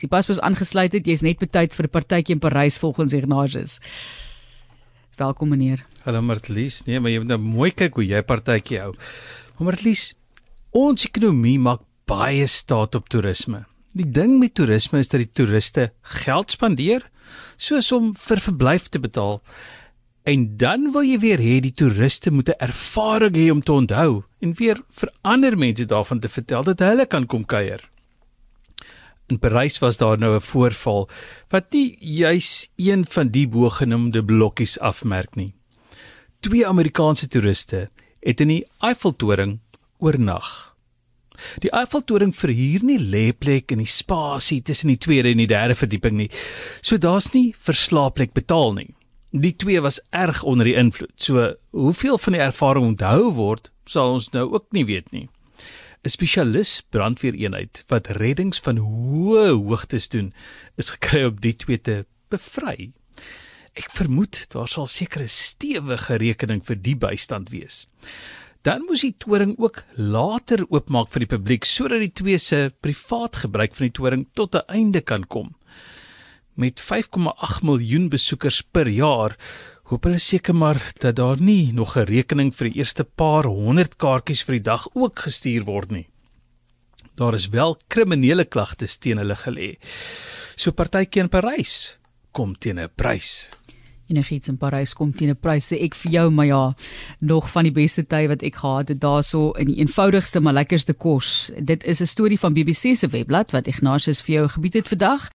As jy pas pas aangesluit het, jy's net betyds vir 'n partytjie in Parys volgens Ignatius. Welkom meneer. Hallo Martlies. Nee, maar jy moet nou mooi kyk hoe jy partytjie hou. Martlies, ons ekonomie maak baie staat op toerisme. Die ding met toerisme is dat die toeriste geld spandeer soos om vir verblyf te betaal. En dan wil jy weer hê die toeriste moet 'n ervaring hê om te onthou en weer vir ander mense daarvan te vertel dat hulle kan kom kuier. In Parys was daar nou 'n voorval wat nie juis een van die bogenoemde blokkies afmerk nie. Twee Amerikaanse toeriste het in die Eiffeltoring oornag. Die Eiffeltoring verhuur nie lêplek in die spasie tussen die tweede en die derde verdieping nie. So daar's nie vir slaapplek betaal nie. Die twee was erg onder die invloed. So hoeveel van die ervaring onthou word, sal ons nou ook nie weet nie. 'n Spesialis brandweereenheid wat reddings van hoë hoogtes doen, is gekry op die twee te bevry. Ek vermoed daar sal seker 'n stewige rekening vir die bystand wees. Dan moes die toring ook later oopmaak vir die publiek sodat die twee se privaat gebruik van die toring tot 'n einde kan kom met 5,8 miljoen besoekers per jaar, hoop hulle seker maar dat daar nie nog 'n rekening vir die eerste paar honderd kaartjies vir die dag ook gestuur word nie. Daar is wel kriminele klagtes teen hulle gelê. So partytjie in Parys kom teen 'n prys. Enigiets in Parys kom teen 'n prys sê ek vir jou maar ja, nog van die beste tye wat ek gehad het daarso in die eenvoudigste maar lekkerste kos. Dit is 'n storie van BBC se webblad wat Ignatius vir jou gebied het vandag.